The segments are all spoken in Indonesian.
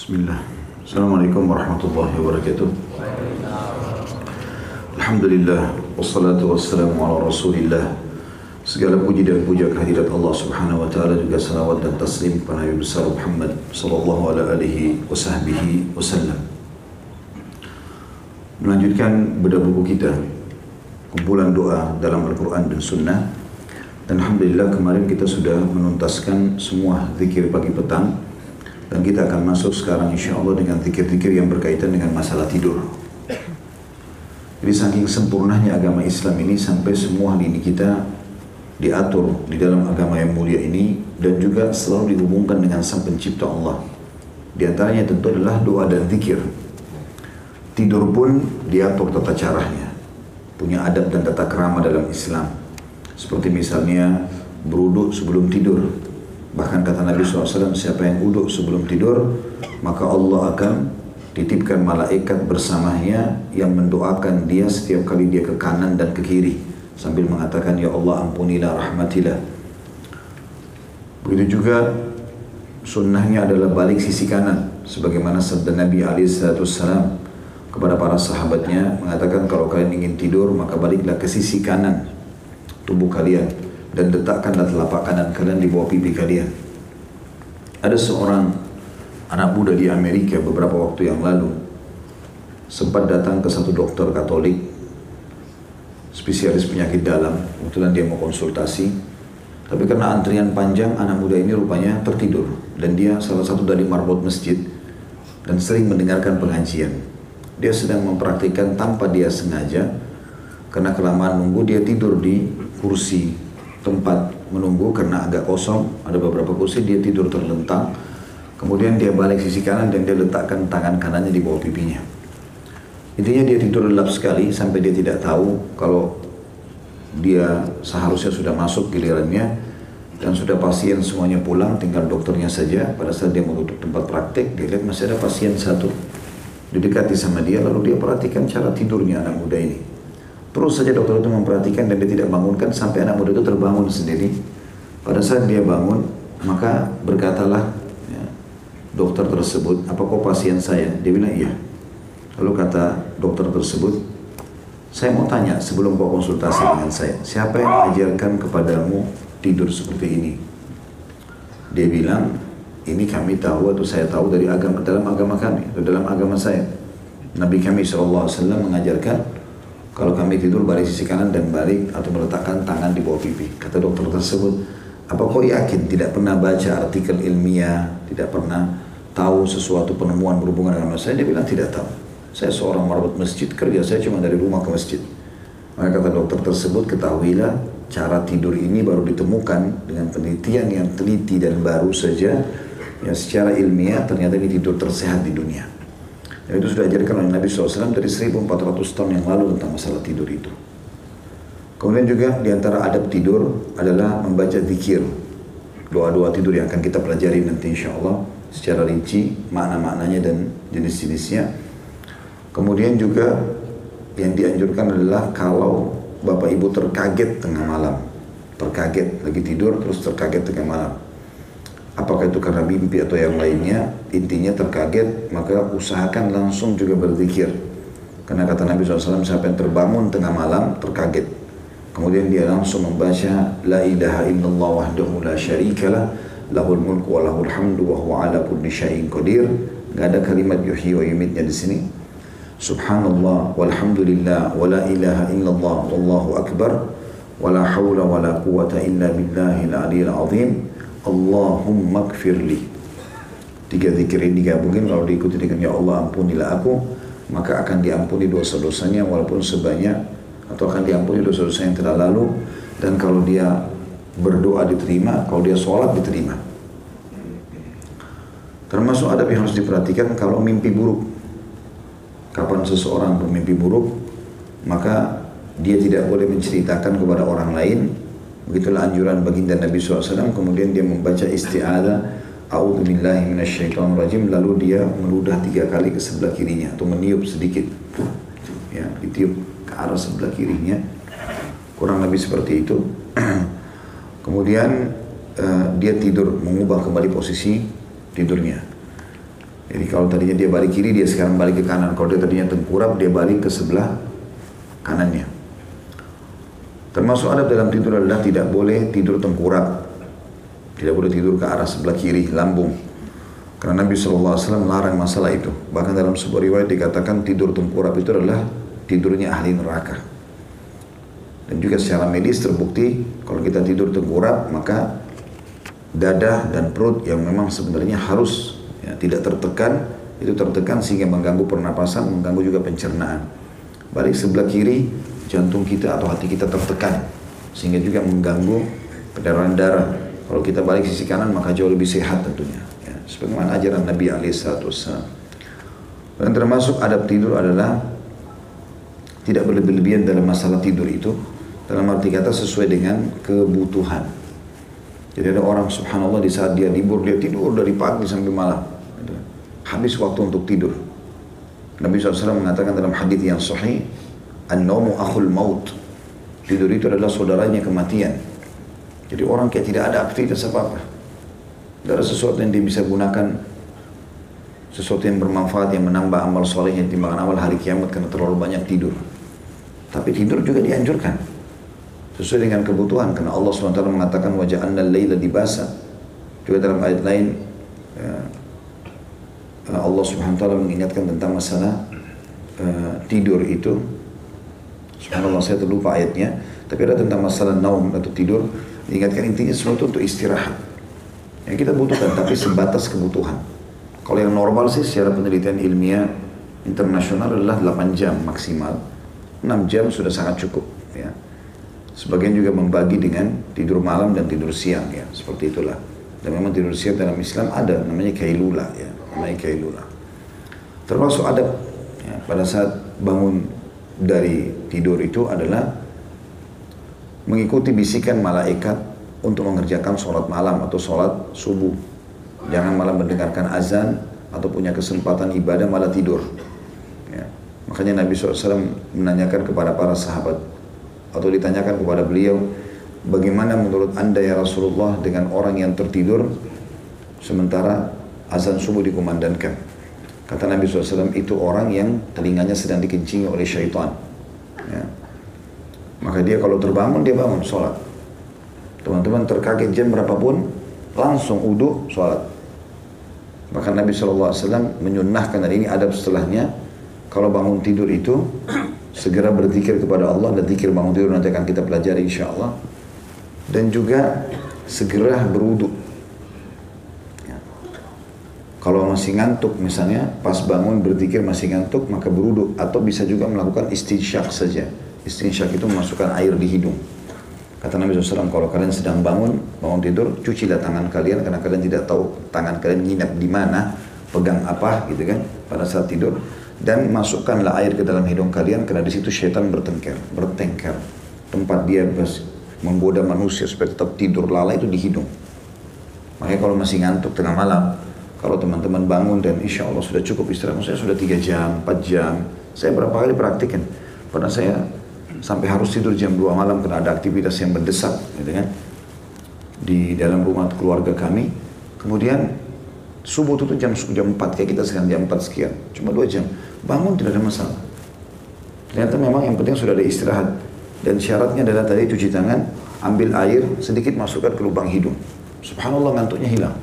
Bismillah. Assalamualaikum warahmatullahi wabarakatuh. Alhamdulillah wassalatu wassalamu ala Rasulillah. Segala puji dan puja kehadirat Allah Subhanahu wa taala juga salawat dan taslim kepada Nabi besar Muhammad sallallahu ala alihi wasahbihi wasallam. Melanjutkan bedah buku kita kumpulan doa dalam Al-Quran dan Sunnah dan Alhamdulillah kemarin kita sudah menuntaskan semua zikir pagi petang dan kita akan masuk sekarang insya Allah dengan zikir-zikir yang berkaitan dengan masalah tidur. Jadi saking sempurnanya agama Islam ini sampai semua lini kita diatur di dalam agama yang mulia ini dan juga selalu dihubungkan dengan sang pencipta Allah. Di antaranya tentu adalah doa dan zikir. Tidur pun diatur tata caranya. Punya adab dan tata kerama dalam Islam. Seperti misalnya beruduk sebelum tidur. Bahkan kata Nabi SAW, siapa yang uduk sebelum tidur, maka Allah akan titipkan malaikat bersamanya yang mendoakan dia setiap kali dia ke kanan dan ke kiri sambil mengatakan ya Allah ampunilah rahmatilah. Begitu juga sunnahnya adalah balik sisi kanan sebagaimana sabda Nabi SAW kepada para sahabatnya mengatakan kalau kalian ingin tidur maka baliklah ke sisi kanan tubuh kalian dan letakkanlah telapak kanan kalian di bawah pipi kalian. Ada seorang anak muda di Amerika beberapa waktu yang lalu sempat datang ke satu dokter Katolik spesialis penyakit dalam. Kebetulan dia mau konsultasi. Tapi karena antrian panjang anak muda ini rupanya tertidur. Dan dia salah satu dari marbot masjid dan sering mendengarkan pengajian. Dia sedang mempraktikkan tanpa dia sengaja. Karena kelamaan nunggu dia tidur di kursi tempat menunggu karena agak kosong ada beberapa kursi dia tidur terlentang Kemudian dia balik sisi kanan dan dia letakkan tangan kanannya di bawah pipinya. Intinya dia tidur lelap sekali sampai dia tidak tahu kalau dia seharusnya sudah masuk gilirannya dan sudah pasien semuanya pulang, tinggal dokternya saja. Pada saat dia mau tempat praktek, dia lihat masih ada pasien satu. Didekati sama dia, lalu dia perhatikan cara tidurnya anak muda ini. Terus saja dokter itu memperhatikan dan dia tidak bangunkan sampai anak muda itu terbangun sendiri. Pada saat dia bangun, maka berkatalah dokter tersebut, apa kau pasien saya? Dia bilang iya. Lalu kata dokter tersebut, saya mau tanya sebelum kau konsultasi dengan saya, siapa yang mengajarkan kepadamu tidur seperti ini? Dia bilang, ini kami tahu atau saya tahu dari agama dalam agama kami atau dalam agama saya. Nabi kami SAW mengajarkan kalau kami tidur balik sisi kanan dan balik atau meletakkan tangan di bawah pipi. Kata dokter tersebut, apa kau yakin tidak pernah baca artikel ilmiah, tidak pernah tahu sesuatu penemuan berhubungan dengan saya? Dia bilang tidak tahu. Saya seorang merawat masjid, kerja saya cuma dari rumah ke masjid. Maka kata dokter tersebut, ketahuilah cara tidur ini baru ditemukan dengan penelitian yang teliti dan baru saja yang secara ilmiah ternyata ini tidur tersehat di dunia. Dan itu sudah diajarkan oleh Nabi SAW dari 1400 tahun yang lalu tentang masalah tidur itu. Kemudian juga di antara adab tidur adalah membaca zikir. Doa-doa tidur yang akan kita pelajari nanti insya Allah secara rinci makna-maknanya dan jenis-jenisnya. Kemudian juga yang dianjurkan adalah kalau bapak ibu terkaget tengah malam, terkaget lagi tidur terus terkaget tengah malam. Apakah itu karena mimpi atau yang lainnya, intinya terkaget, maka usahakan langsung juga berzikir. Karena kata Nabi SAW, siapa yang terbangun tengah malam, terkaget. Kemudian dia langsung membaca, La ilaha illallah wahdahu la syarikalah, lahul mulku wa lahul hamdu wa huwa ala kulli syai'in qadir. Gak ada kalimat yuhyi wa yumitnya di sini. Subhanallah walhamdulillah wa la ilaha illallah wallahu akbar wa la hawla wa la quwata illa billahil aliyil azim. Allahumma kfirli. Tiga zikir ini digabungin kalau diikuti dengan ya Allah ampunilah aku maka akan diampuni dosa-dosanya walaupun sebanyak atau akan diampuni dosa-dosa yang telah lalu dan kalau dia berdoa diterima, kalau dia sholat diterima. Termasuk ada yang harus diperhatikan kalau mimpi buruk. Kapan seseorang bermimpi buruk, maka dia tidak boleh menceritakan kepada orang lain. Begitulah anjuran baginda Nabi SAW. Kemudian dia membaca isti'adah. A'udhu billahi minasyaitan rajim. Lalu dia meludah tiga kali ke sebelah kirinya. Atau meniup sedikit. Ya, ditiup ke arah sebelah kirinya. Kurang lebih seperti itu. Kemudian uh, dia tidur mengubah kembali posisi tidurnya. Jadi kalau tadinya dia balik kiri, dia sekarang balik ke kanan. Kalau dia tadinya tengkurap, dia balik ke sebelah kanannya. Termasuk adab dalam tidur adalah tidak boleh tidur tengkurap. Tidak boleh tidur ke arah sebelah kiri, lambung. Karena Nabi SAW melarang masalah itu. Bahkan dalam sebuah riwayat dikatakan tidur tengkurap itu adalah tidurnya ahli neraka. Dan juga secara medis terbukti kalau kita tidur tengkurap maka dada dan perut yang memang sebenarnya harus ya, tidak tertekan itu tertekan sehingga mengganggu pernapasan, mengganggu juga pencernaan. Balik sebelah kiri jantung kita atau hati kita tertekan sehingga juga mengganggu peredaran darah. Kalau kita balik sisi kanan maka jauh lebih sehat tentunya. Ya, sebagaimana ajaran Nabi Alaihissalam. Dan termasuk adab tidur adalah tidak berlebih-lebihan dalam masalah tidur itu dalam arti kata sesuai dengan kebutuhan. Jadi ada orang subhanallah di saat dia libur dia tidur dari pagi sampai malam. Habis waktu untuk tidur. Nabi SAW mengatakan dalam hadis yang sahih, An-nawmu akhul maut. Tidur itu adalah saudaranya kematian. Jadi orang kayak tidak ada aktivitas apa-apa. Tidak ada sesuatu yang dia bisa gunakan sesuatu yang bermanfaat yang menambah amal solehnya timbangan amal hari kiamat karena terlalu banyak tidur. Tapi tidur juga dianjurkan sesuai dengan kebutuhan karena Allah SWT mengatakan wajah anda layla dibasa juga dalam ayat lain ya, Allah SWT mengingatkan tentang masalah uh, tidur itu subhanallah saya terlupa ayatnya. Tapi ada tentang masalah naum atau tidur. Diingatkan intinya sesuatu untuk istirahat. Yang kita butuhkan tapi sebatas kebutuhan. Kalau yang normal sih secara penelitian ilmiah internasional adalah 8 jam maksimal. 6 jam sudah sangat cukup ya. Sebagian juga membagi dengan tidur malam dan tidur siang ya, seperti itulah. Dan memang tidur siang dalam Islam ada namanya kailula ya, namanya kailula. Termasuk adab ya, pada saat bangun dari tidur itu adalah mengikuti bisikan malaikat untuk mengerjakan sholat malam atau sholat subuh. Jangan malah mendengarkan azan atau punya kesempatan ibadah malah tidur. Ya. Makanya Nabi SAW menanyakan kepada para sahabat, atau ditanyakan kepada beliau bagaimana menurut anda ya Rasulullah dengan orang yang tertidur sementara azan subuh dikumandangkan kata Nabi SAW itu orang yang telinganya sedang dikencingi oleh syaitan. Ya. maka dia kalau terbangun dia bangun sholat. Teman-teman terkaget jam berapapun langsung uduk sholat. Maka Nabi SAW menyunnahkan dan ini adab setelahnya. Kalau bangun tidur itu segera berzikir kepada Allah dan zikir bangun tidur nanti akan kita pelajari insya Allah. Dan juga segera berwudu ya. Kalau masih ngantuk misalnya pas bangun berzikir masih ngantuk maka berwudu atau bisa juga melakukan istinsyak saja istinsyak itu memasukkan air di hidung kata Nabi SAW kalau kalian sedang bangun bangun tidur cucilah tangan kalian karena kalian tidak tahu tangan kalian nginap di mana pegang apa gitu kan pada saat tidur dan masukkanlah air ke dalam hidung kalian karena di situ syaitan bertengkar, bertengkar. Tempat dia menggoda manusia supaya tetap tidur lalai itu di hidung. Makanya kalau masih ngantuk tengah malam, kalau teman-teman bangun dan insya Allah sudah cukup istirahat, saya sudah 3 jam, 4 jam, saya berapa kali praktikin. Pernah saya sampai harus tidur jam 2 malam karena ada aktivitas yang mendesak, gitu kan, di dalam rumah keluarga kami. Kemudian subuh itu jam jam 4 kayak kita sekarang jam 4 sekian, cuma 2 jam bangun tidak ada masalah. Ternyata memang yang penting sudah ada istirahat. Dan syaratnya adalah tadi cuci tangan, ambil air, sedikit masukkan ke lubang hidung. Subhanallah ngantuknya hilang.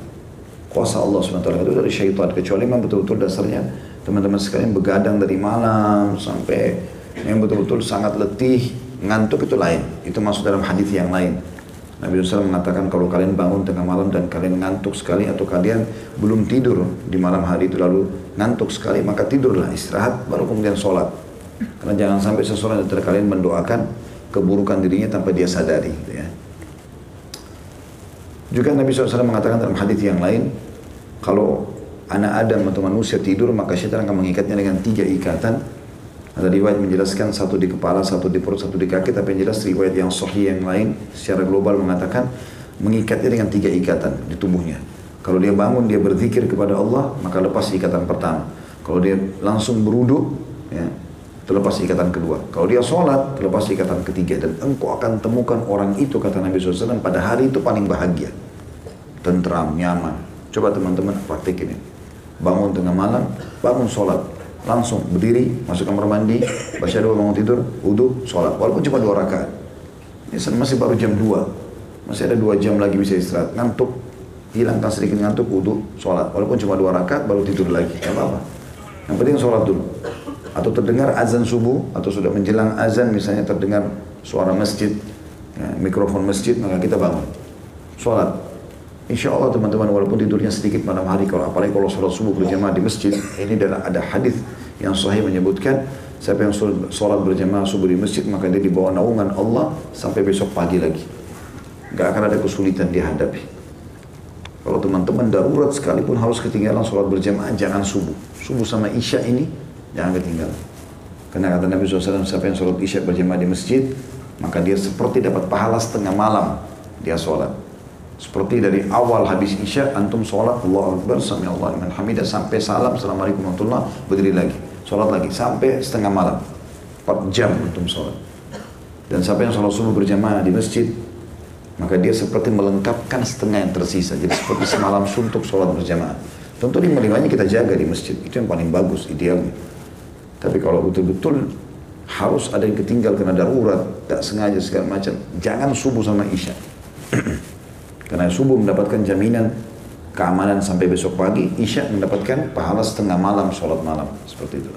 Kuasa Allah SWT itu dari syaitan. Kecuali memang betul-betul dasarnya teman-teman sekalian begadang dari malam sampai yang betul-betul sangat letih, ngantuk itu lain. Itu masuk dalam hadis yang lain. Nabi SAW mengatakan kalau kalian bangun tengah malam dan kalian ngantuk sekali atau kalian belum tidur di malam hari itu lalu ngantuk sekali maka tidurlah istirahat baru kemudian sholat. Karena jangan sampai seseorang dari kalian mendoakan keburukan dirinya tanpa dia sadari. Gitu ya. Juga Nabi SAW mengatakan dalam hadis yang lain kalau anak Adam atau manusia tidur maka syaitan akan mengikatnya dengan tiga ikatan ada riwayat menjelaskan satu di kepala, satu di perut, satu di kaki, tapi yang jelas riwayat yang sahih yang lain secara global mengatakan mengikatnya dengan tiga ikatan di tubuhnya. Kalau dia bangun, dia berzikir kepada Allah, maka lepas ikatan pertama. Kalau dia langsung beruduk, ya, terlepas ikatan kedua. Kalau dia sholat, terlepas ikatan ketiga. Dan engkau akan temukan orang itu, kata Nabi SAW, pada hari itu paling bahagia. Tentram, nyaman. Coba teman-teman praktik ini. bangun tengah malam, bangun sholat. Langsung berdiri, masuk kamar mandi, baca doa bangun tidur, wudhu, sholat. Walaupun cuma dua rakaat. Ini masih baru jam 2. Masih ada dua jam lagi bisa istirahat. Ngantuk, hilangkan sedikit ngantuk, wudhu, sholat. Walaupun cuma dua rakaat, baru tidur lagi. Gak apa-apa. Yang penting sholat dulu. Atau terdengar azan subuh, atau sudah menjelang azan, misalnya terdengar suara masjid, ya, mikrofon masjid, maka kita bangun. Sholat. Insya Allah teman-teman walaupun tidurnya sedikit malam hari kalau apalagi kalau sholat subuh berjamaah di masjid ini adalah ada hadis yang sahih menyebutkan siapa yang sholat berjamaah subuh di masjid maka dia dibawa naungan Allah sampai besok pagi lagi. Nggak akan ada kesulitan dihadapi. Kalau teman-teman darurat sekalipun harus ketinggalan sholat berjamaah jangan subuh. Subuh sama isya ini jangan ketinggalan. Karena kata Nabi SAW siapa yang sholat isya berjamaah di masjid maka dia seperti dapat pahala setengah malam dia sholat seperti dari awal habis isya, antum sholat, Allah Akbar, sami Allah iman hamidah, sampai salam, Assalamualaikum warahmatullahi berdiri lagi. Sholat lagi, sampai setengah malam. 4 jam antum sholat. Dan siapa yang sholat subuh berjamaah di masjid, maka dia seperti melengkapkan setengah yang tersisa. Jadi seperti semalam suntuk sholat berjamaah. Tentu lima-limanya kita jaga di masjid. Itu yang paling bagus, idealnya. Tapi kalau betul-betul harus ada yang ketinggal karena darurat, tak sengaja segala macam. Jangan subuh sama isya. Karena subuh mendapatkan jaminan keamanan sampai besok pagi, isya mendapatkan pahala setengah malam sholat malam. Seperti itu.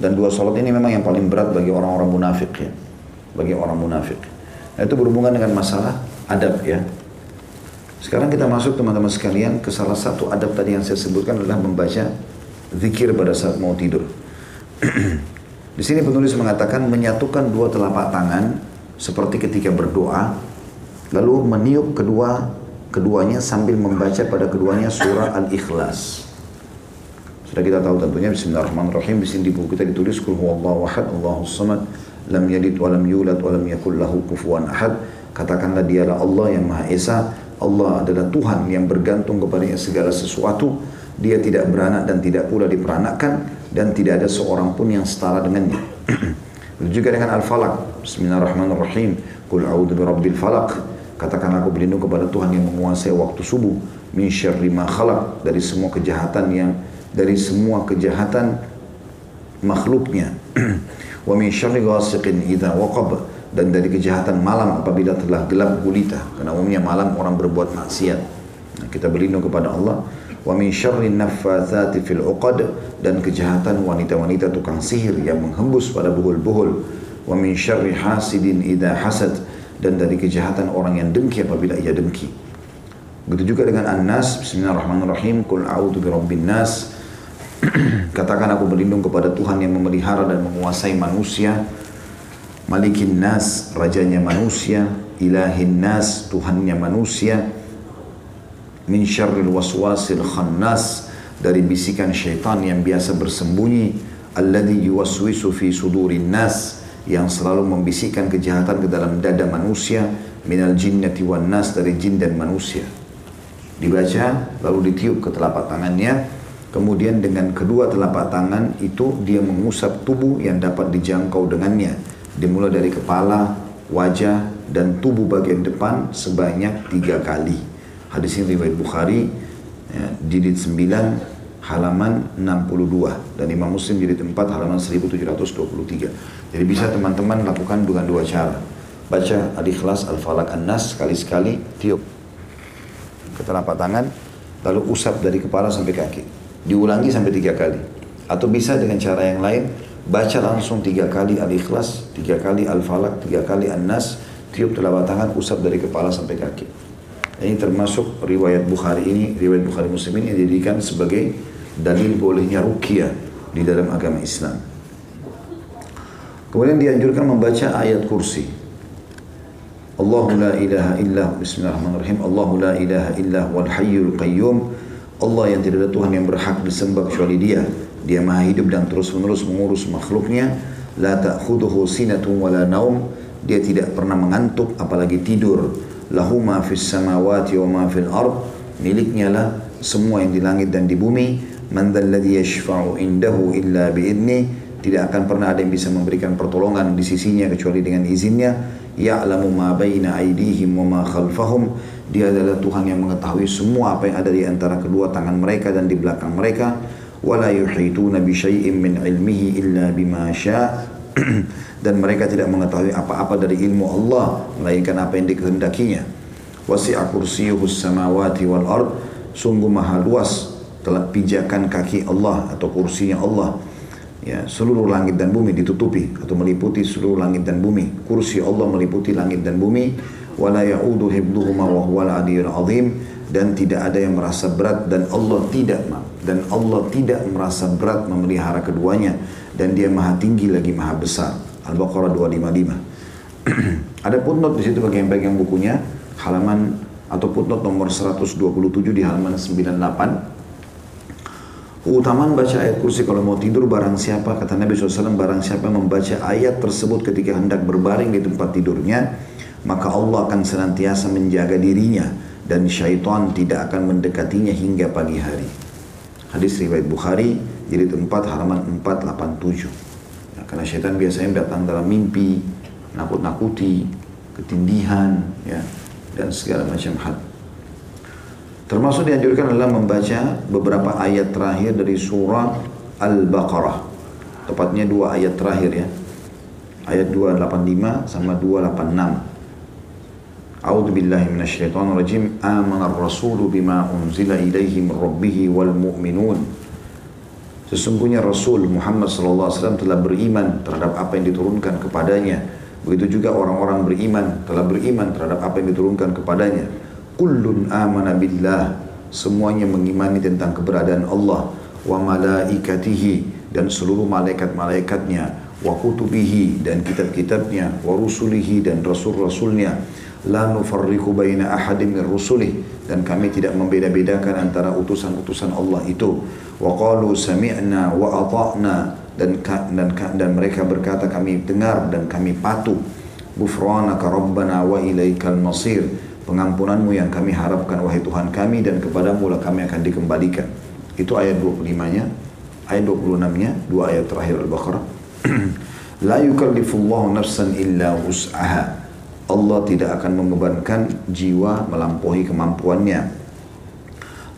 Dan dua sholat ini memang yang paling berat bagi orang-orang munafik ya. Bagi orang munafik. Nah itu berhubungan dengan masalah adab ya. Sekarang kita masuk teman-teman sekalian ke salah satu adab tadi yang saya sebutkan adalah membaca zikir pada saat mau tidur. Di sini penulis mengatakan menyatukan dua telapak tangan seperti ketika berdoa lalu meniup kedua keduanya sambil membaca pada keduanya surah Al-Ikhlas. Sudah kita tahu tentunya Bismillahirrahmanirrahim di sini di buku kita ditulis kul huwallahu ahad Allahu samad lam yalid wa lam yulad wa lam yakul lahu kufuwan ahad. Katakanlah dialah Allah yang Maha Esa. Allah adalah Tuhan yang bergantung kepadanya segala sesuatu. Dia tidak beranak dan tidak pula diperanakkan dan tidak ada seorang pun yang setara dengannya. juga dengan Al-Falaq. Bismillahirrahmanirrahim. Qul a'udzu birabbil falaq Katakan aku berlindung kepada Tuhan yang menguasai waktu subuh. Min syarri ma khalaq. Dari semua kejahatan yang, dari semua kejahatan makhluknya. Wa min syarri ghasiqin idha waqab. Dan dari kejahatan malam apabila telah gelap gulita. Karena umumnya malam orang berbuat maksiat. Nah, kita berlindung kepada Allah. Wa min syarri naffathati fil uqad. Dan kejahatan wanita-wanita tukang sihir yang menghembus pada buhul-buhul. Wa min syarri hasidin idha hasad dan dari kejahatan orang yang dengki apabila ia dengki. Begitu juga dengan An-Nas, Bismillahirrahmanirrahim, Qul a'udhu birabbin nas. Katakan aku berlindung kepada Tuhan yang memelihara dan menguasai manusia. Malikin nas, rajanya manusia. Ilahin nas, Tuhannya manusia. Min syarril waswasil khannas. Dari bisikan syaitan yang biasa bersembunyi. Alladhi yuwaswisu fi sudurin nas yang selalu membisikkan kejahatan ke dalam dada manusia minal jinnati wan nas dari jin dan manusia. Dibaca lalu ditiup ke telapak tangannya. Kemudian dengan kedua telapak tangan itu dia mengusap tubuh yang dapat dijangkau dengannya. Dimulai dari kepala wajah dan tubuh bagian depan sebanyak tiga kali. Hadis ini riwayat Bukhari ya, jilid 9 halaman 62 dan Imam Muslim jilid 4 halaman 1723. Jadi bisa teman-teman lakukan dengan dua cara. Baca Al-Ikhlas, Al-Falaq, An-Nas sekali-sekali tiup ke telapak tangan lalu usap dari kepala sampai kaki. Diulangi sampai tiga kali. Atau bisa dengan cara yang lain baca langsung tiga kali Al-Ikhlas, tiga kali Al-Falaq, tiga kali An-Nas, tiup telapak tangan, usap dari kepala sampai kaki. Ini termasuk riwayat Bukhari ini, riwayat Bukhari Muslim ini dijadikan sebagai dalil bolehnya ruqyah di dalam agama Islam. Kemudian dianjurkan membaca ayat kursi. Allahu la ilaha illa Bismillahirrahmanirrahim. Allahu la ilaha illa wal hayyul qayyum. Allah yang tidak ada Tuhan yang berhak disembah kecuali Dia. Dia Maha hidup dan terus-menerus mengurus makhluknya. La ta'khudhuhu sinatun wala naum. Dia tidak pernah mengantuk apalagi tidur. Lahu ma fis samawati wa ma fil ard. Miliknya lah semua yang di langit dan di bumi Man dzalladzi yashfa'u indahu illa bi'idni tidak akan pernah ada yang bisa memberikan pertolongan di sisinya kecuali dengan izinnya. Ya'lamu ma baina aydihim wa ma khalfahum. Dia adalah Tuhan yang mengetahui semua apa yang ada di antara kedua tangan mereka dan di belakang mereka. Wala yuhituna bi syai'in min ilmihi illa bima syaa. Dan mereka tidak mengetahui apa-apa dari ilmu Allah melainkan apa yang dikehendakinya. Wasi'a kursiyuhus samawati wal ard. Sungguh maha luas telah pijakan kaki Allah atau kursinya Allah. Ya seluruh langit dan bumi ditutupi atau meliputi seluruh langit dan bumi. Kursi Allah meliputi langit dan bumi. Wala ya'udu hibduhuma wa huwal azim. Dan tidak ada yang merasa berat dan Allah tidak dan Allah tidak merasa berat memelihara keduanya. Dan dia maha tinggi lagi maha besar. Al-Baqarah 255 ada footnote di situ bagi yang pegang bukunya. Halaman atau footnote nomor 127 di halaman 98 Keutamaan baca ayat kursi kalau mau tidur barang siapa kata Nabi SAW barang siapa membaca ayat tersebut ketika hendak berbaring di tempat tidurnya maka Allah akan senantiasa menjaga dirinya dan syaitan tidak akan mendekatinya hingga pagi hari. Hadis riwayat Bukhari jadi tempat halaman 487. Ya, karena syaitan biasanya datang dalam mimpi, nakut-nakuti, ketindihan, ya, dan segala macam hal. Termasuk dianjurkan adalah membaca beberapa ayat terakhir dari surah Al-Baqarah. Tepatnya dua ayat terakhir ya. Ayat 285 sama 286. A'udzu billahi minasyaitonir rajim. Amana ar-rasulu bima unzila ilaihi min rabbih wal mu'minun. Sesungguhnya Rasul Muhammad SAW telah beriman terhadap apa yang diturunkan kepadanya. Begitu juga orang-orang beriman telah beriman terhadap apa yang diturunkan kepadanya Kullun amana billah. Semuanya mengimani tentang keberadaan Allah. Wa malaikatihi. Dan seluruh malaikat-malaikatnya. Wa kutubihi. Dan kitab-kitabnya. Wa rusulihi. Dan rasul-rasulnya la nufarriqu baina ahadin min rusulih dan kami tidak membeda-bedakan antara utusan-utusan Allah itu wa qalu sami'na wa ata'na dan dan dan mereka berkata kami dengar dan kami patuh ghufranaka rabbana wa ilaikal masir pengampunanmu yang kami harapkan wahai Tuhan kami dan kepadamu lah kami akan dikembalikan itu ayat 25-nya ayat 26-nya dua ayat terakhir Al-Baqarah la yukallifullahu nafsan illa wus'aha Allah tidak akan membebankan jiwa melampaui kemampuannya.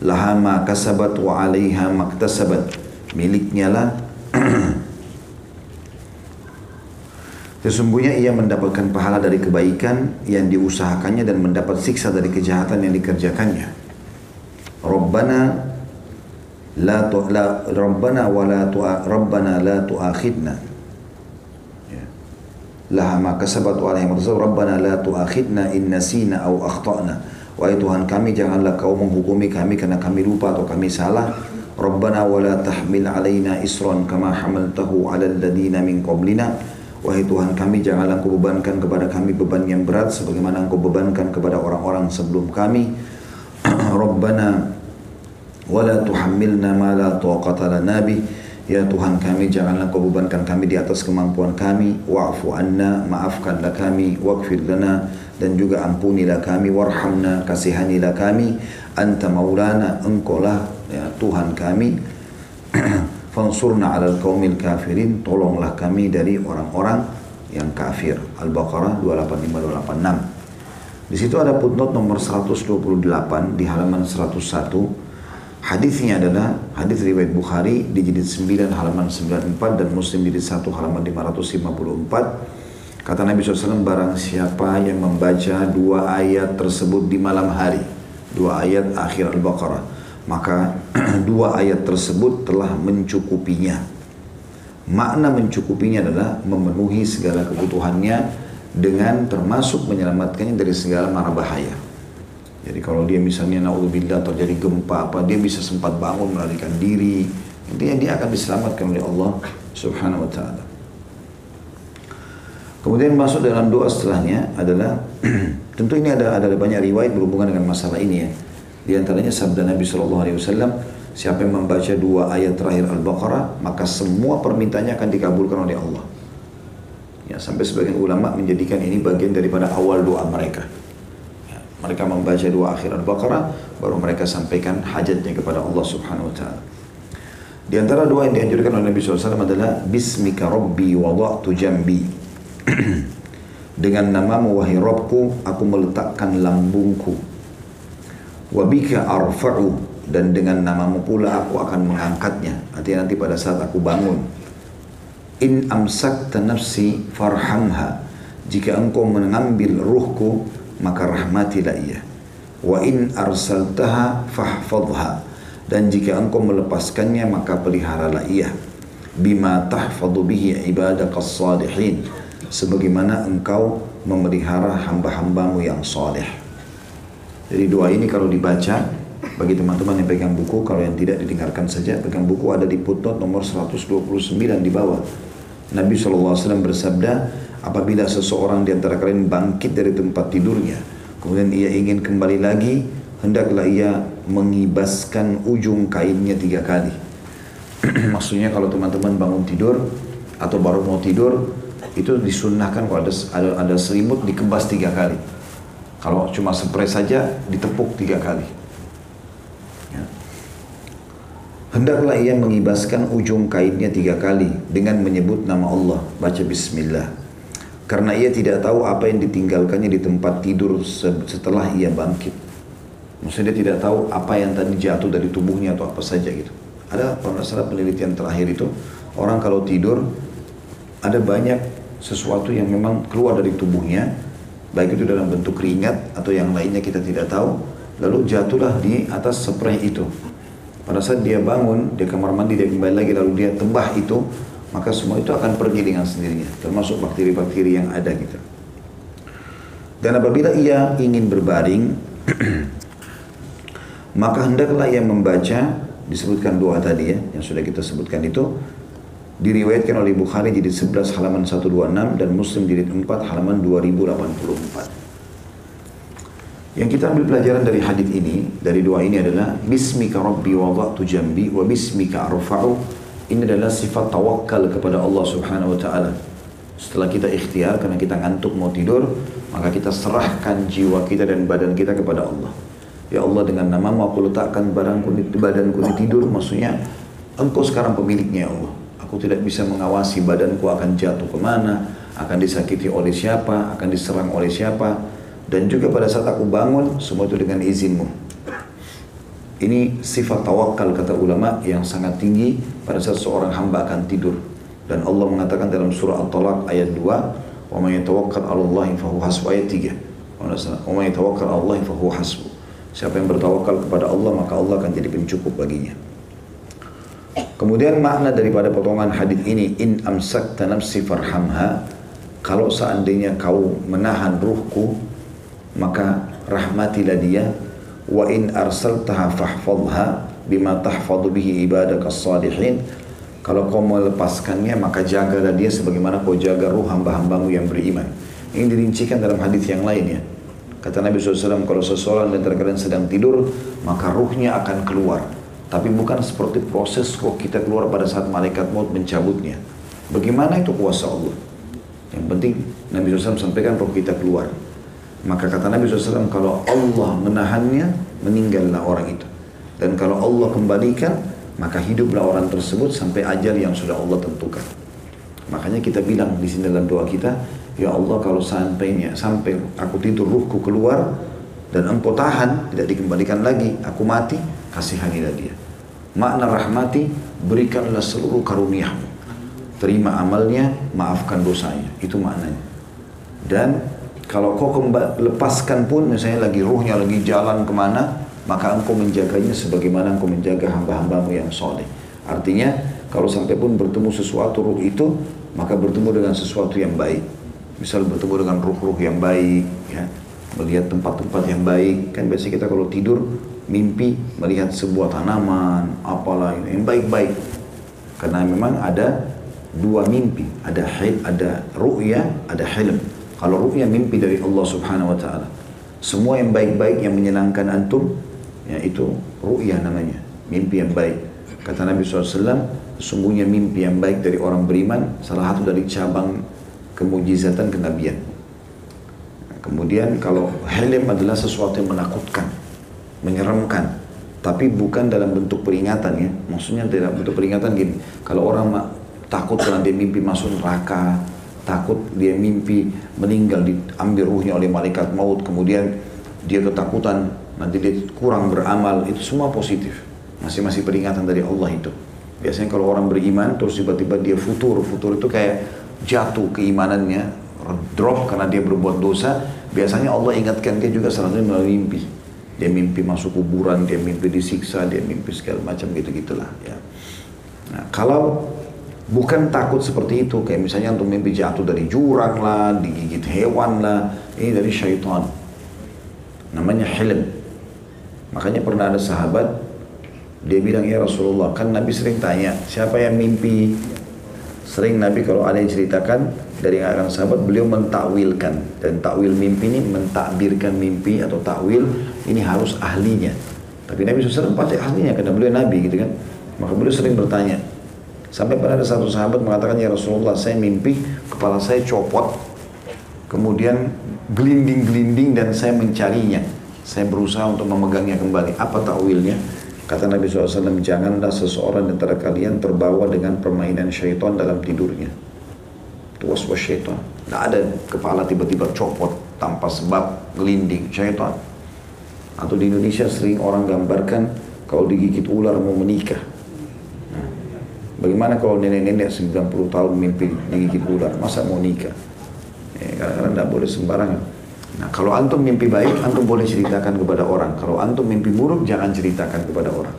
Laha ma kasabat wa alaiha maktasabat. Miliknya lah. Sesungguhnya ia mendapatkan pahala dari kebaikan yang diusahakannya dan mendapat siksa dari kejahatan yang dikerjakannya. Rabbana la tu la Rabbana wa la tu Rabbana la tu'akhidna. Laha ma kasabat wa alaihi rabbana la tu'akhidna in nasina aw akhtana. Wahai Tuhan kami janganlah kau menghukumi kami karena kami lupa atau kami salah. Rabbana wa la tahmil alaina isran kama hamaltahu ala alladhina min qablina wahai Tuhan kami janganlah kau bebankan kepada kami beban yang berat sebagaimana engkau bebankan kepada orang-orang sebelum kami. Rabbana wa la tuhammilna ma la taqata lana bih. Ya Tuhan kami janganlah kau bebankan kami di atas kemampuan kami. Wa'fu anna maafkanlah kami waqfir lana dan juga ampunilah kami warhamna kasihanilah kami. Anta maulana engkaulah ya Tuhan kami fansurna alal qaumil kafirin tolonglah kami dari orang-orang yang kafir. Al-Baqarah 285 286 di situ ada footnote nomor 128 di halaman 101 Hadisnya adalah hadis riwayat Bukhari di jilid 9 halaman 94 dan Muslim jilid 1 halaman 554. Kata Nabi SAW, barang siapa yang membaca dua ayat tersebut di malam hari, dua ayat akhir Al-Baqarah, maka dua ayat tersebut telah mencukupinya. Makna mencukupinya adalah memenuhi segala kebutuhannya dengan termasuk menyelamatkannya dari segala mara bahaya. Jadi kalau dia misalnya naudzubillah terjadi gempa apa dia bisa sempat bangun melarikan diri. Intinya dia akan diselamatkan oleh Allah Subhanahu wa taala. Kemudian masuk dalam doa setelahnya adalah tentu ini ada ada banyak riwayat berhubungan dengan masalah ini ya. Di antaranya sabda Nabi Shallallahu alaihi wasallam, siapa yang membaca dua ayat terakhir Al-Baqarah, maka semua permintaannya akan dikabulkan oleh Allah. Ya, sampai sebagian ulama menjadikan ini bagian daripada awal doa mereka. Mereka membaca dua akhir Al-Baqarah, baru mereka sampaikan hajatnya kepada Allah Subhanahu wa taala. Di antara doa yang dianjurkan oleh Nabi SAW adalah Bismika Rabbi wada'tu jambi Dengan namamu wahai Rabbku, aku meletakkan lambungku. Wabika arfa'u dan dengan namamu pula aku akan mengangkatnya. Artinya nanti pada saat aku bangun. In amsakta nafsi farhamha. Jika engkau mengambil ruhku, maka rahmatilah ia. Wa in arsaltaha fahfadha. Dan jika engkau melepaskannya, maka peliharalah ia. Bima tahfadu bihi ibadakas salihin. Sebagaimana engkau memelihara hamba-hambamu yang saleh. Jadi doa ini kalau dibaca, bagi teman-teman yang pegang buku, kalau yang tidak didengarkan saja, pegang buku ada di footnote nomor 129 di bawah. Nabi SAW bersabda, apabila seseorang di antara kalian bangkit dari tempat tidurnya, kemudian ia ingin kembali lagi, hendaklah ia mengibaskan ujung kainnya tiga kali. Maksudnya kalau teman-teman bangun tidur atau baru mau tidur, itu disunnahkan kalau ada, ada, ada selimut dikebas tiga kali. Kalau cuma spray saja ditepuk tiga kali. Ya. Hendaklah ia mengibaskan ujung kainnya tiga kali dengan menyebut nama Allah. Baca Bismillah. Karena ia tidak tahu apa yang ditinggalkannya di tempat tidur setelah ia bangkit. Maksudnya dia tidak tahu apa yang tadi jatuh dari tubuhnya atau apa saja gitu. Ada pada penelitian terakhir itu, orang kalau tidur ada banyak sesuatu yang memang keluar dari tubuhnya, baik itu dalam bentuk keringat atau yang lainnya kita tidak tahu, lalu jatuhlah di atas spray itu. Pada saat dia bangun, dia kamar mandi, dia kembali lagi, lalu dia tebah itu, maka semua itu akan pergi dengan sendirinya, termasuk bakteri-bakteri yang ada gitu. Dan apabila ia ingin berbaring, maka hendaklah ia membaca disebutkan doa tadi ya yang sudah kita sebutkan itu diriwayatkan oleh Bukhari jadi 11 halaman 126 dan Muslim jadi 4 halaman 2084. Yang kita ambil pelajaran dari hadis ini, dari doa ini adalah Bismika Rabbi wada'tu jambi wa bismika arfa'u. Ini adalah sifat tawakal kepada Allah Subhanahu wa taala. Setelah kita ikhtiar karena kita ngantuk mau tidur, maka kita serahkan jiwa kita dan badan kita kepada Allah. Ya Allah dengan namamu aku letakkan barangku di badanku di tidur, maksudnya engkau sekarang pemiliknya ya Allah. Aku tidak bisa mengawasi badanku akan jatuh ke mana, akan disakiti oleh siapa, akan diserang oleh siapa. Dan juga pada saat aku bangun, semua itu dengan izinmu. Ini sifat tawakal kata ulama yang sangat tinggi pada saat seorang hamba akan tidur. Dan Allah mengatakan dalam surah At-Talaq ayat 2, "Wa may yatawakkal 'ala Allah hasbuh" ayat 3. "Wa may yatawakkal 'ala Allah hasbuh." Siapa yang bertawakal kepada Allah maka Allah akan jadi pencukup baginya. Kemudian makna daripada potongan hadis ini in amsakta nafsi farhamha kalau seandainya kau menahan ruhku maka rahmatilah dia. Wa in arsaltaha fahfadha bima tahfadu bihi salihin kalau kau melepaskannya maka jagalah dia sebagaimana kau jaga ruh hamba-hambamu yang beriman. Ini dirincikan dalam hadis yang lain ya. Kata Nabi SAW kalau seseorang dan kalian sedang tidur maka ruhnya akan keluar tapi bukan seperti proses kok kita keluar pada saat malaikat maut mencabutnya. Bagaimana itu kuasa Allah? Yang penting Nabi SAW sampaikan roh kita keluar. Maka kata Nabi SAW kalau Allah menahannya, meninggallah orang itu. Dan kalau Allah kembalikan, maka hiduplah orang tersebut sampai ajal yang sudah Allah tentukan. Makanya kita bilang di sini dalam doa kita, Ya Allah kalau sampainya, sampai aku tidur ruhku keluar, dan engkau tahan, tidak dikembalikan lagi, aku mati, kasihanilah dia. Makna rahmati, berikanlah seluruh karuniamu. Terima amalnya, maafkan dosanya. Itu maknanya. Dan kalau kau lepaskan pun, misalnya lagi ruhnya lagi jalan ke mana, maka engkau menjaganya sebagaimana engkau menjaga hamba-hambamu yang soleh. Artinya, kalau sampai pun bertemu sesuatu ruh itu, maka bertemu dengan sesuatu yang baik. Misal bertemu dengan ruh-ruh yang baik, ya, melihat tempat-tempat yang baik. Kan biasanya kita kalau tidur mimpi melihat sebuah tanaman, apalah yang baik-baik. Karena memang ada dua mimpi, ada hil, ada ru'ya, ada hilm. Kalau ru'ya mimpi dari Allah Subhanahu wa taala. Semua yang baik-baik yang menyenangkan antum, ya itu ru'ya namanya, mimpi yang baik. Kata Nabi SAW, sesungguhnya mimpi yang baik dari orang beriman, salah satu dari cabang kemujizatan kenabian. Kemudian kalau hilm adalah sesuatu yang menakutkan menyeramkan tapi bukan dalam bentuk peringatan ya. Maksudnya dalam bentuk peringatan gini kalau orang takut karena dia mimpi masuk neraka takut dia mimpi meninggal diambil ruhnya oleh malaikat maut kemudian dia ketakutan nanti dia kurang beramal itu semua positif. Masih-masih peringatan dari Allah itu. Biasanya kalau orang beriman terus tiba-tiba dia futur futur itu kayak jatuh keimanannya drop karena dia berbuat dosa biasanya Allah ingatkan dia juga selalu melalui mimpi dia mimpi masuk kuburan dia mimpi disiksa dia mimpi segala macam gitu gitulah ya nah kalau Bukan takut seperti itu, kayak misalnya untuk mimpi jatuh dari jurang lah, digigit hewan lah, ini dari syaitan. Namanya hilm. Makanya pernah ada sahabat, dia bilang, ya Rasulullah, kan Nabi sering tanya, siapa yang mimpi? Sering Nabi kalau ada yang ceritakan, dari akan sahabat, beliau mentakwilkan. Dan takwil mimpi ini, mentakbirkan mimpi atau takwil, ini harus ahlinya. Tapi Nabi SAW pasti ahlinya, karena beliau Nabi gitu kan. Maka beliau sering bertanya, Sampai pada ada satu sahabat mengatakan, Ya Rasulullah, saya mimpi kepala saya copot, kemudian gelinding-gelinding dan saya mencarinya. Saya berusaha untuk memegangnya kembali. Apa takwilnya? Kata Nabi SAW, janganlah seseorang antara kalian terbawa dengan permainan syaitan dalam tidurnya. Was-was syaitan. Tidak ada kepala tiba-tiba copot tanpa sebab gelinding syaitan. Atau di Indonesia sering orang gambarkan kalau digigit ular mau menikah. Bagaimana kalau nenek-nenek 90 tahun mimpi digigit ular, masa mau nikah? Ya, kadang-kadang tidak boleh sembarangan. Nah, kalau antum mimpi baik, antum boleh ceritakan kepada orang. Kalau antum mimpi buruk, jangan ceritakan kepada orang.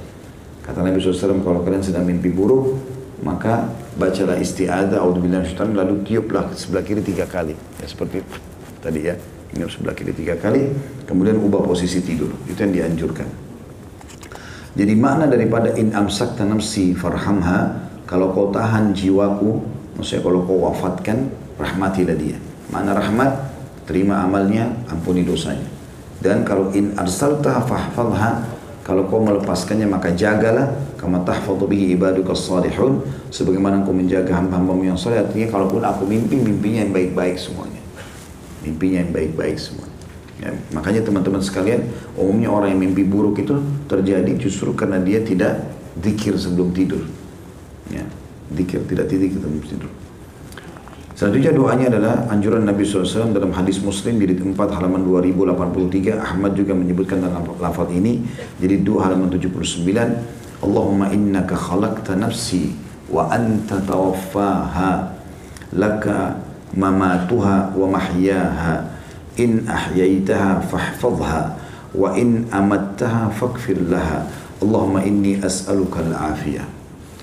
Kata Nabi SAW, kalau kalian sedang mimpi buruk, maka bacalah isti'adah, auzubillahi syaitan, lalu tiuplah ke sebelah kiri tiga kali. Ya, seperti tadi ya, ini sebelah kiri tiga kali, kemudian ubah posisi tidur. Itu yang dianjurkan. Jadi makna daripada in amsak tanamsi farhamha kalau kau tahan jiwaku, maksudnya kalau kau wafatkan, rahmatilah dia. Mana rahmat? Terima amalnya, ampuni dosanya. Dan kalau in arsalta fahfadha, kalau kau melepaskannya maka jagalah. Kama tahfadhu bihi ibaduka salihun sebagaimana kau menjaga hamba-hambamu yang saleh artinya kalaupun aku mimpi mimpinya yang baik-baik semuanya. Mimpinya yang baik-baik semua ya, makanya teman-teman sekalian umumnya orang yang mimpi buruk itu terjadi justru karena dia tidak zikir sebelum tidur. Ya, dikir, tidak titik kita tidur. Selanjutnya doanya adalah anjuran Nabi SAW dalam hadis Muslim di tempat halaman 2083. Ahmad juga menyebutkan dalam lafaz ini. Jadi dua halaman 79. Allahumma innaka khalaqta nafsi wa anta tawaffaha laka mamatuha wa mahyaha in ahyaitaha fahfadha wa in amattaha fakfir laha Allahumma inni as'aluka al-afiyah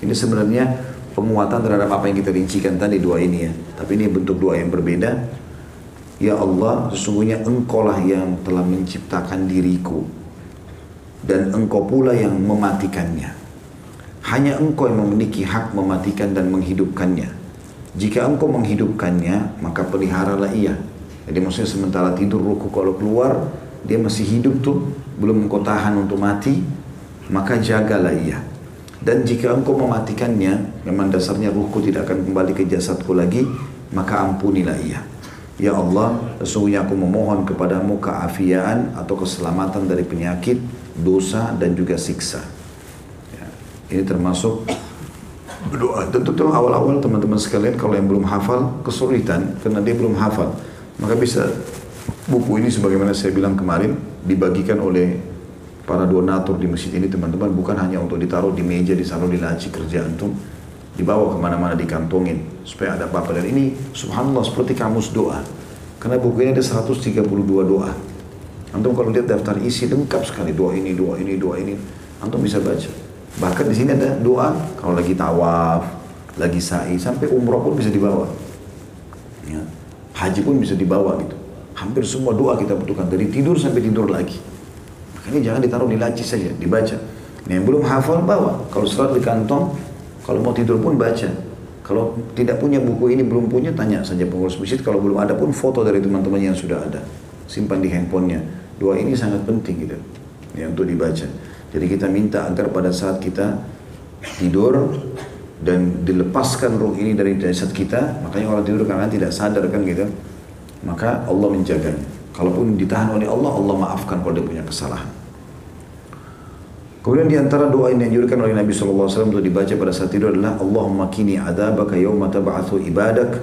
ini sebenarnya penguatan terhadap apa yang kita rincikan tadi dua ini ya. Tapi ini bentuk doa yang berbeda. Ya Allah, sesungguhnya Engkau lah yang telah menciptakan diriku dan Engkau pula yang mematikannya. Hanya Engkau yang memiliki hak mematikan dan menghidupkannya. Jika Engkau menghidupkannya, maka peliharalah ia. Jadi maksudnya sementara tidur ruku kalau keluar, dia masih hidup tuh, belum engkau tahan untuk mati, maka jagalah ia. Dan jika engkau mematikannya, memang dasarnya ruhku tidak akan kembali ke jasadku lagi, maka ampunilah ia. Ya Allah, sesungguhnya aku memohon kepadamu keafiaan atau keselamatan dari penyakit, dosa, dan juga siksa. Ya, ini termasuk berdoa. Tentu tuh awal-awal teman-teman sekalian kalau yang belum hafal kesulitan karena dia belum hafal. Maka bisa buku ini sebagaimana saya bilang kemarin dibagikan oleh para donatur di masjid ini teman-teman bukan hanya untuk ditaruh di meja, ditaruh di laci kerja antum, dibawa ke mana-mana dikantongin supaya ada apa-apa. Dan ini subhanallah seperti kamus doa. Karena buku ini ada 132 doa. Antum kalau lihat daftar isi lengkap sekali doa ini, doa ini, doa ini. Antum bisa baca. Bahkan di sini ada doa kalau lagi tawaf, lagi sa'i, sampai umroh pun bisa dibawa. Ya. Haji pun bisa dibawa gitu. Hampir semua doa kita butuhkan dari tidur sampai tidur lagi. Ini jangan ditaruh di laci saja, dibaca. Ini yang belum hafal bawa. Kalau surat di kantong, kalau mau tidur pun baca. Kalau tidak punya buku ini, belum punya, tanya saja pengurus masjid. Kalau belum ada pun foto dari teman-teman yang sudah ada. Simpan di handphonenya. Doa ini sangat penting gitu. Ya, untuk dibaca. Jadi kita minta agar pada saat kita tidur dan dilepaskan ruh ini dari jasad kita, makanya orang tidur karena tidak sadar kan gitu, maka Allah menjaganya. Kalaupun ditahan oleh Allah, Allah maafkan kalau dia punya kesalahan. Kemudian di antara doa yang dianjurkan oleh Nabi SAW untuk dibaca pada saat tidur adalah Allahumma kini adabaka yawma tab'athu ibadak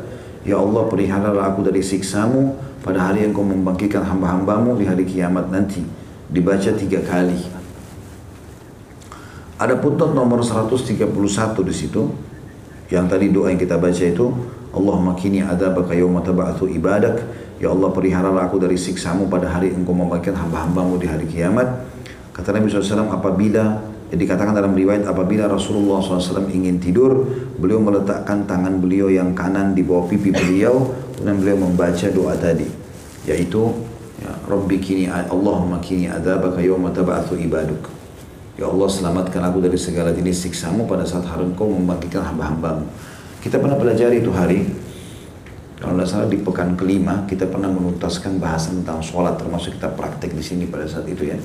Ya Allah peliharalah aku dari siksamu pada hari yang kau membangkitkan hamba-hambamu di hari kiamat nanti. Dibaca tiga kali. Ada putnot nomor 131 di situ. Yang tadi doa yang kita baca itu, Allahumma kini adabaka yawma taba'athu ibadak. Ya Allah peliharalah aku dari siksamu pada hari engkau membangkitkan hamba-hambamu di hari kiamat. Kata Nabi SAW, apabila dikatakan dalam riwayat apabila Rasulullah SAW ingin tidur, beliau meletakkan tangan beliau yang kanan di bawah pipi beliau, dan beliau membaca doa tadi, yaitu ya, Rabbi kini Allahumma kini adabaka yawma taba'athu ibaduk. Ya Allah selamatkan aku dari segala jenis siksamu pada saat hari engkau membangkitkan hamba-hambamu. Kita pernah belajar itu hari, kalau tidak salah di pekan kelima kita pernah menuntaskan bahasan tentang sholat termasuk kita praktek di sini pada saat itu ya.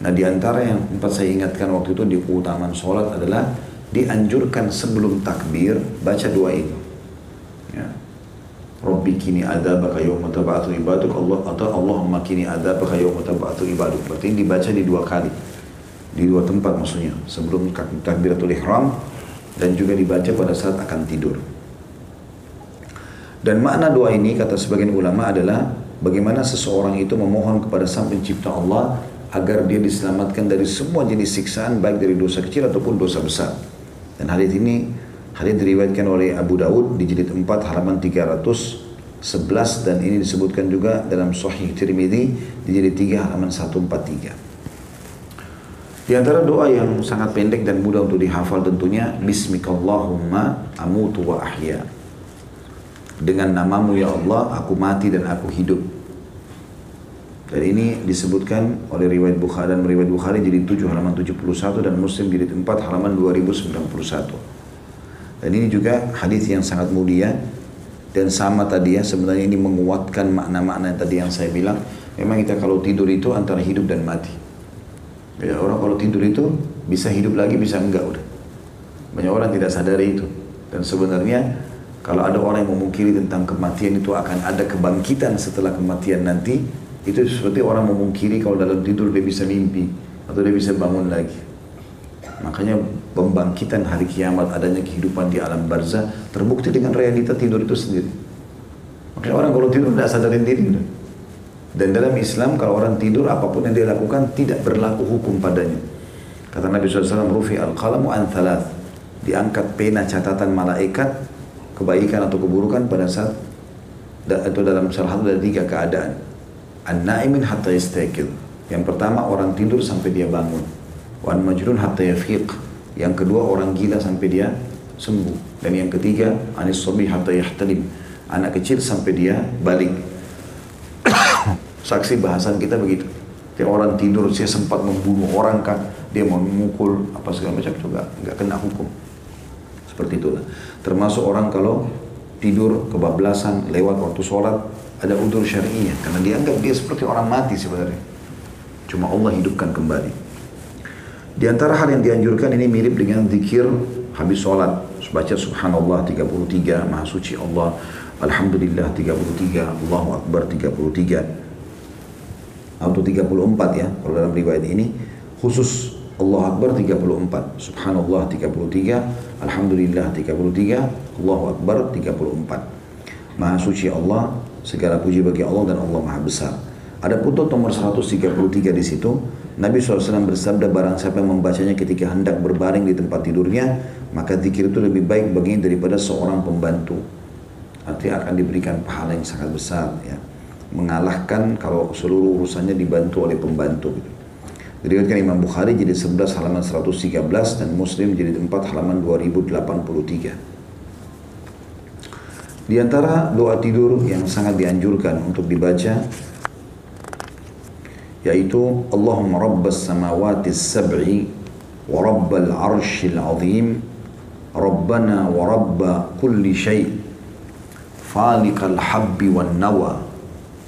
Nah di antara yang empat saya ingatkan waktu itu di keutamaan sholat adalah dianjurkan sebelum takbir baca doa itu. Ya. Rabbi kini adabaka yawma taba'atu ibaduk Allah atau Allahumma kini adabaka yawma taba'atu ibaduk. Berarti ini dibaca di dua kali di dua tempat maksudnya sebelum takbiratul ihram dan juga dibaca pada saat akan tidur. Dan makna doa ini kata sebagian ulama adalah bagaimana seseorang itu memohon kepada Sang Pencipta Allah agar dia diselamatkan dari semua jenis siksaan baik dari dosa kecil ataupun dosa besar. Dan hadis ini hadis diriwayatkan oleh Abu Daud di jilid 4 halaman 311 dan ini disebutkan juga dalam Sahih Tirmidzi di jilid 3 halaman 143. Di antara doa yang sangat pendek dan mudah untuk dihafal tentunya Bismikallahumma amutu wa ahya. Dengan namamu ya Allah aku mati dan aku hidup. Dan ini disebutkan oleh riwayat Bukhari dan riwayat Bukhari jadi 7 halaman 71 dan Muslim jadi 4 halaman 2091 Dan ini juga hadis yang sangat mulia dan sama tadi ya sebenarnya ini menguatkan makna-makna yang tadi yang saya bilang. Memang kita kalau tidur itu antara hidup dan mati Ya, orang kalau tidur itu bisa hidup lagi, bisa enggak udah. Banyak orang tidak sadari itu. Dan sebenarnya kalau ada orang yang memungkiri tentang kematian itu akan ada kebangkitan setelah kematian nanti, itu seperti orang memungkiri kalau dalam tidur dia bisa mimpi atau dia bisa bangun lagi. Makanya pembangkitan hari kiamat adanya kehidupan di alam barzah terbukti dengan realita tidur itu sendiri. Makanya orang kalau tidur tidak sadarin diri. Udah. Dan dalam Islam kalau orang tidur apa pun yang dia lakukan tidak berlaku hukum padanya. Kata Nabi SAW, Rufi al-qalamu an thalath. Diangkat pena catatan malaikat kebaikan atau keburukan pada saat atau dalam salah satu dari tiga keadaan. An-na'imin hatta yastaqil. Yang pertama orang tidur sampai dia bangun. Wan majnun hatta yafiq. Yang kedua orang gila sampai dia sembuh. Dan yang ketiga anis sobi hatta yahtalim. Anak kecil sampai dia balik. Saksi bahasan kita begitu. Dia orang tidur, saya sempat membunuh orang kan, dia mau memukul apa segala macam juga nggak kena hukum. Seperti itulah. Termasuk orang kalau tidur kebablasan lewat waktu sholat ada udur syariah karena dianggap dia seperti orang mati sebenarnya. Cuma Allah hidupkan kembali. Di antara hal yang dianjurkan ini mirip dengan zikir habis sholat. Baca subhanallah 33, maha suci Allah. Alhamdulillah 33, Allahu Akbar 33 atau 34 ya kalau dalam riwayat ini. Khusus Allah Akbar 34 Subhanallah 33 Alhamdulillah 33 Allahu Akbar 34 Maha suci Allah segala puji bagi Allah dan Allah Maha besar. Ada putut nomor 133 di situ. Nabi SAW bersabda barang siapa yang membacanya ketika hendak berbaring di tempat tidurnya maka zikir itu lebih baik baginya daripada seorang pembantu. Artinya akan diberikan pahala yang sangat besar ya mengalahkan kalau seluruh urusannya dibantu oleh pembantu gitu. Diriwayatkan Imam Bukhari jadi 11 halaman 113 dan Muslim jadi 4 halaman 2083. Di antara doa tidur yang sangat dianjurkan untuk dibaca yaitu Allahumma rabbas samawati sab'i wa rabbal arshil azim rabbana wa rabba kulli syai' faliqal habbi wan nawa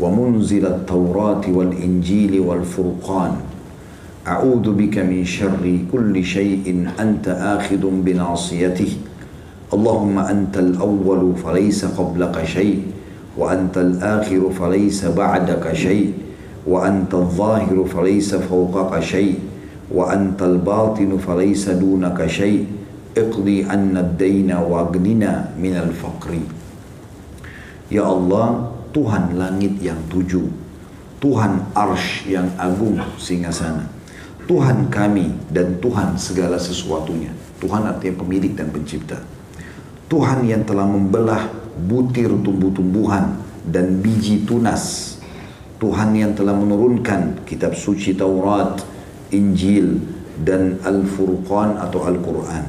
ومنزل التوراة والإنجيل والفرقان. أعوذ بك من شر كل شيء أنت آخذ بناصيته. اللهم أنت الأول فليس قبلك شيء وأنت الآخر فليس بعدك شيء وأنت الظاهر فليس فوقك شيء وأنت الباطن فليس دونك شيء. اقضي عنا الدين واغننا من الفقر. Ya Allah, Tuhan langit yang tujuh, Tuhan arsh yang agung sehingga sana, Tuhan kami dan Tuhan segala sesuatunya. Tuhan artinya pemilik dan pencipta. Tuhan yang telah membelah butir tumbuh-tumbuhan dan biji tunas. Tuhan yang telah menurunkan kitab suci Taurat, Injil, dan Al-Furqan atau Al-Quran.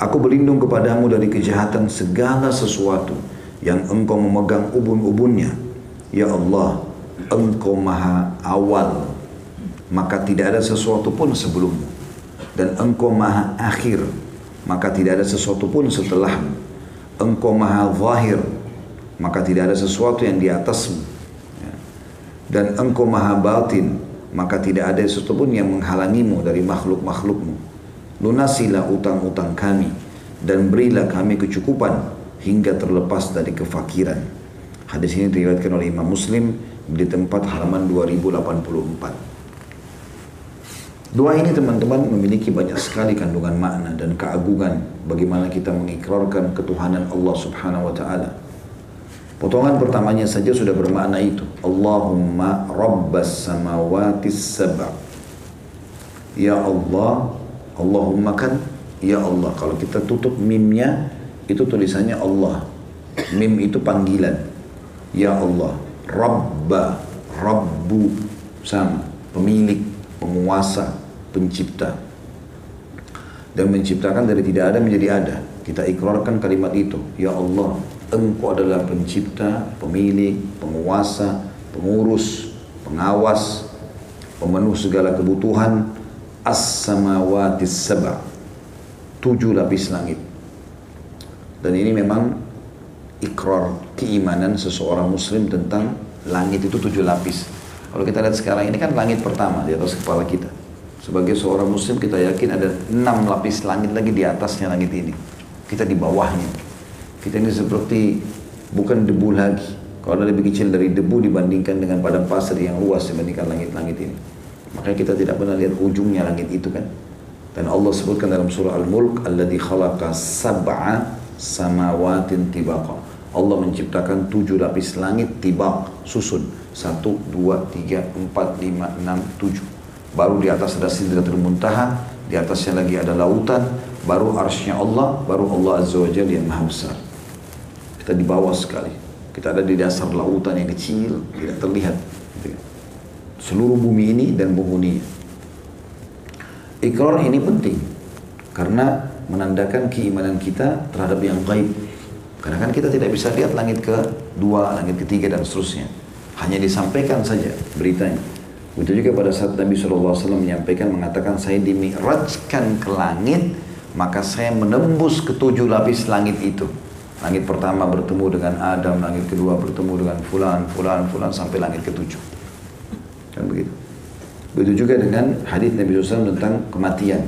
Aku berlindung kepadamu dari kejahatan segala sesuatu yang engkau memegang ubun-ubunnya. Ya Allah, engkau maha awal, maka tidak ada sesuatu pun sebelummu. Dan engkau maha akhir, maka tidak ada sesuatu pun setelahmu. Engkau maha zahir, maka tidak ada sesuatu yang di atasmu. Ya. Dan engkau maha batin, maka tidak ada sesuatu pun yang menghalangimu dari makhluk-makhlukmu. Lunasilah utang-utang kami dan berilah kami kecukupan hingga terlepas dari kefakiran. Hadis ini diriwayatkan oleh Imam Muslim di tempat halaman 2084. Doa ini teman-teman memiliki banyak sekali kandungan makna dan keagungan bagaimana kita mengikrarkan ketuhanan Allah Subhanahu wa taala. Potongan pertamanya saja sudah bermakna itu. Allahumma rabbas samawati sab'a. Ya Allah, Allahumma kan ya Allah. Kalau kita tutup mimnya itu tulisannya Allah. Mim itu panggilan. Ya Allah, Rabba, Rabbu sama, pemilik, penguasa, pencipta dan menciptakan dari tidak ada menjadi ada. Kita ikrarkan kalimat itu. Ya Allah, Engkau adalah pencipta, pemilik, penguasa, pengurus, pengawas, pemenuh segala kebutuhan. As-samawati sab'a. Tujuh lapis langit. Dan ini memang ikrar keimanan seseorang muslim tentang langit itu tujuh lapis. Kalau kita lihat sekarang ini kan langit pertama di atas kepala kita. Sebagai seorang muslim kita yakin ada enam lapis langit lagi di atasnya langit ini. Kita di bawahnya. Kita ini seperti bukan debu lagi. Kalau lebih kecil dari debu dibandingkan dengan padang pasir yang luas dibandingkan langit-langit ini. Makanya kita tidak pernah lihat ujungnya langit itu kan. Dan Allah sebutkan dalam surah Al-Mulk, Alladhi khalaqa sab'a samawatin tibaqa. Allah menciptakan tujuh lapis langit tibak, susun. Satu, dua, tiga, empat, lima, enam, tujuh baru di atas ada sidratul muntaha, di atasnya lagi ada lautan, baru arsnya Allah, baru Allah Azza wa Jalla yang maha besar. Kita di bawah sekali. Kita ada di dasar lautan yang kecil, tidak terlihat. Seluruh bumi ini dan penghuninya. Ikrar ini penting karena menandakan keimanan kita terhadap yang gaib. Karena kan kita tidak bisa lihat langit kedua, langit ketiga dan seterusnya. Hanya disampaikan saja beritanya. Begitu juga pada saat Nabi SAW menyampaikan, mengatakan, saya dimi'rajkan ke langit, maka saya menembus ketujuh lapis langit itu. Langit pertama bertemu dengan Adam, langit kedua bertemu dengan fulan, fulan, fulan, sampai langit ketujuh. Kan begitu. Begitu juga dengan hadis Nabi SAW tentang kematian.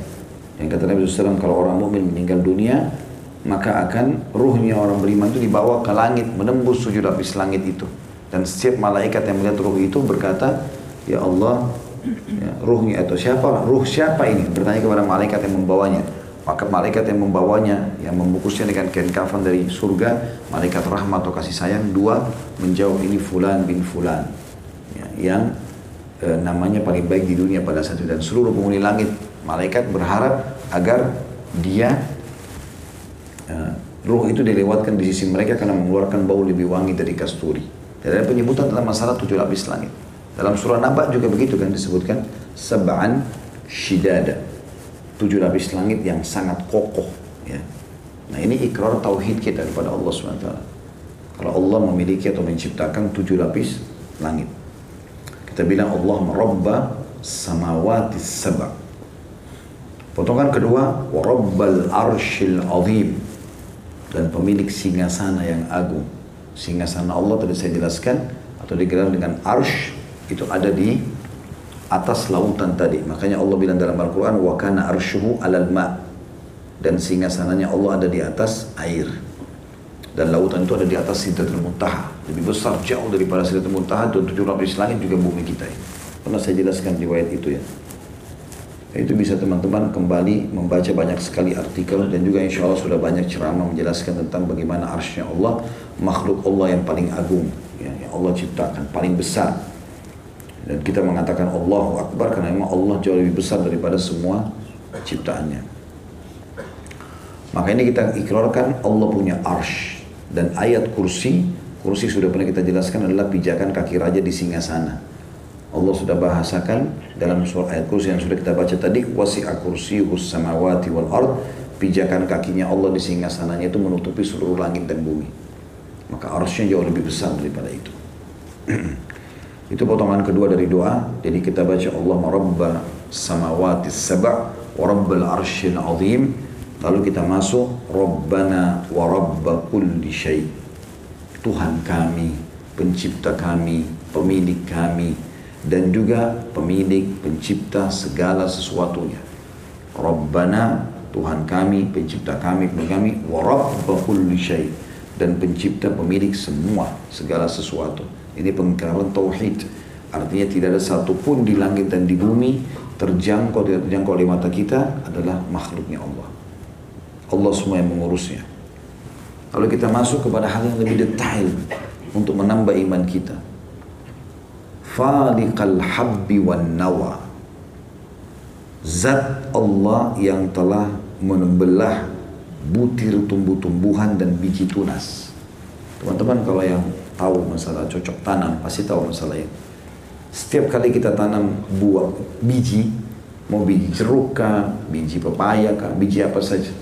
Yang kata Nabi SAW, kalau orang mukmin meninggal dunia, maka akan ruhnya orang beriman itu dibawa ke langit, menembus tujuh lapis langit itu. Dan setiap malaikat yang melihat ruh itu berkata, Ya Allah, ya, ruhnya atau siapa? Ruh siapa ini? Bertanya kepada malaikat yang membawanya. Maka malaikat yang membawanya, yang membungkusnya dengan kain kafan dari surga, malaikat rahmat atau kasih sayang, dua menjawab ini fulan bin fulan. Ya, yang e, namanya paling baik di dunia pada saat itu. Dan seluruh penghuni langit, malaikat berharap agar dia e, ruh itu dilewatkan di sisi mereka karena mengeluarkan bau lebih wangi dari kasturi. Dan ada penyebutan dalam masalah tujuh lapis langit. Dalam surah Naba juga begitu kan disebutkan sab'an shidada. Tujuh lapis langit yang sangat kokoh ya. Nah ini ikrar tauhid kita kepada Allah SWT. Kalau Allah memiliki atau menciptakan tujuh lapis langit. Kita bilang Allah merubah samawati sab'a. Potongan kedua, warabbal arshil azim dan pemilik singgasana yang agung. Singgasana Allah tadi saya jelaskan atau digelar dengan arsh itu ada di atas lautan tadi. Makanya Allah bilang dalam Al-Quran, wa kana arshuhu alal ma. Dan singgasananya Allah ada di atas air. Dan lautan itu ada di atas Sidratul Muntaha. Lebih besar jauh daripada Sidratul Muntaha dan tujuh lapis langit juga bumi kita ini. Pernah saya jelaskan riwayat itu ya. Itu bisa teman-teman kembali membaca banyak sekali artikel dan juga insya Allah sudah banyak ceramah menjelaskan tentang bagaimana arsnya Allah, makhluk Allah yang paling agung, ya, yang Allah ciptakan, paling besar. Dan kita mengatakan Allahu Akbar karena memang Allah jauh lebih besar daripada semua ciptaannya. Maka ini kita ikrarkan Allah punya arsh dan ayat kursi, kursi sudah pernah kita jelaskan adalah pijakan kaki raja di singgasana. Allah sudah bahasakan dalam surah ayat kursi yang sudah kita baca tadi wasi'a kursiyuhus samawati wal ard. Pijakan kakinya Allah di singgasananya itu menutupi seluruh langit dan bumi. Maka arsnya jauh lebih besar daripada itu. Itu potongan kedua dari doa. Jadi kita baca Allah marabba samawati sab'a wa rabbal arsyil azim. Lalu kita masuk rabbana wa rabba kulli syai. Tuhan kami pencipta kami pemilik kami dan juga pemilik pencipta segala sesuatunya. Rabbana Tuhan kami, pencipta kami, pemilik kami, wa rabba dan pencipta pemilik semua segala sesuatu. Ini pengingkaran tauhid. Artinya tidak ada satupun di langit dan di bumi terjangkau tidak terjangkau oleh mata kita adalah makhluknya Allah. Allah semua yang mengurusnya. Lalu kita masuk kepada hal yang lebih detail untuk menambah iman kita faliqal habbi wan nawa. Zat Allah yang telah membelah butir tumbuh-tumbuhan dan biji tunas. Teman-teman kalau yang tahu masalah cocok tanam pasti tahu masalah ini. Setiap kali kita tanam buah biji mau biji jeruk kah, biji pepaya kah, biji apa saja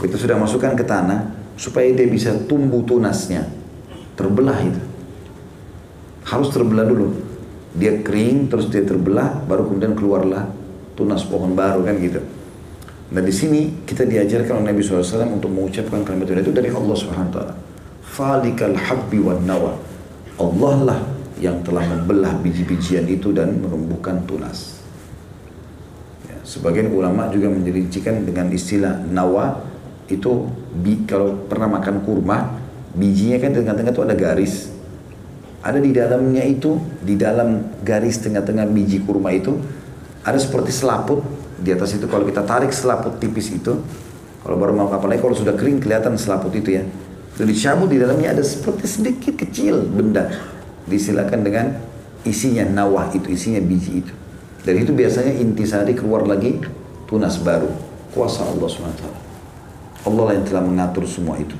kita sudah masukkan ke tanah supaya dia bisa tumbuh tunasnya. Terbelah itu. Harus terbelah dulu dia kering terus dia terbelah baru kemudian keluarlah tunas pohon baru kan gitu. Nah di sini kita diajarkan oleh Nabi SAW untuk mengucapkan kalimat itu dari Allah Wa Falikal habbi wan nawa. Allah lah yang telah membelah biji-bijian itu dan menumbuhkan tunas. Ya, sebagian ulama juga menjadikan dengan istilah nawa itu bi, kalau pernah makan kurma bijinya kan di tengah-tengah itu ada garis ada di dalamnya itu, di dalam garis tengah-tengah biji kurma itu, ada seperti selaput. Di atas itu kalau kita tarik selaput tipis itu, kalau baru mau apalagi kalau sudah kering kelihatan selaput itu ya. Itu dicabut di dalamnya ada seperti sedikit kecil benda. Disilakan dengan isinya nawah itu, isinya biji itu. Dan itu biasanya intisari keluar lagi tunas baru. Kuasa Allah SWT. Allah yang telah mengatur semua itu.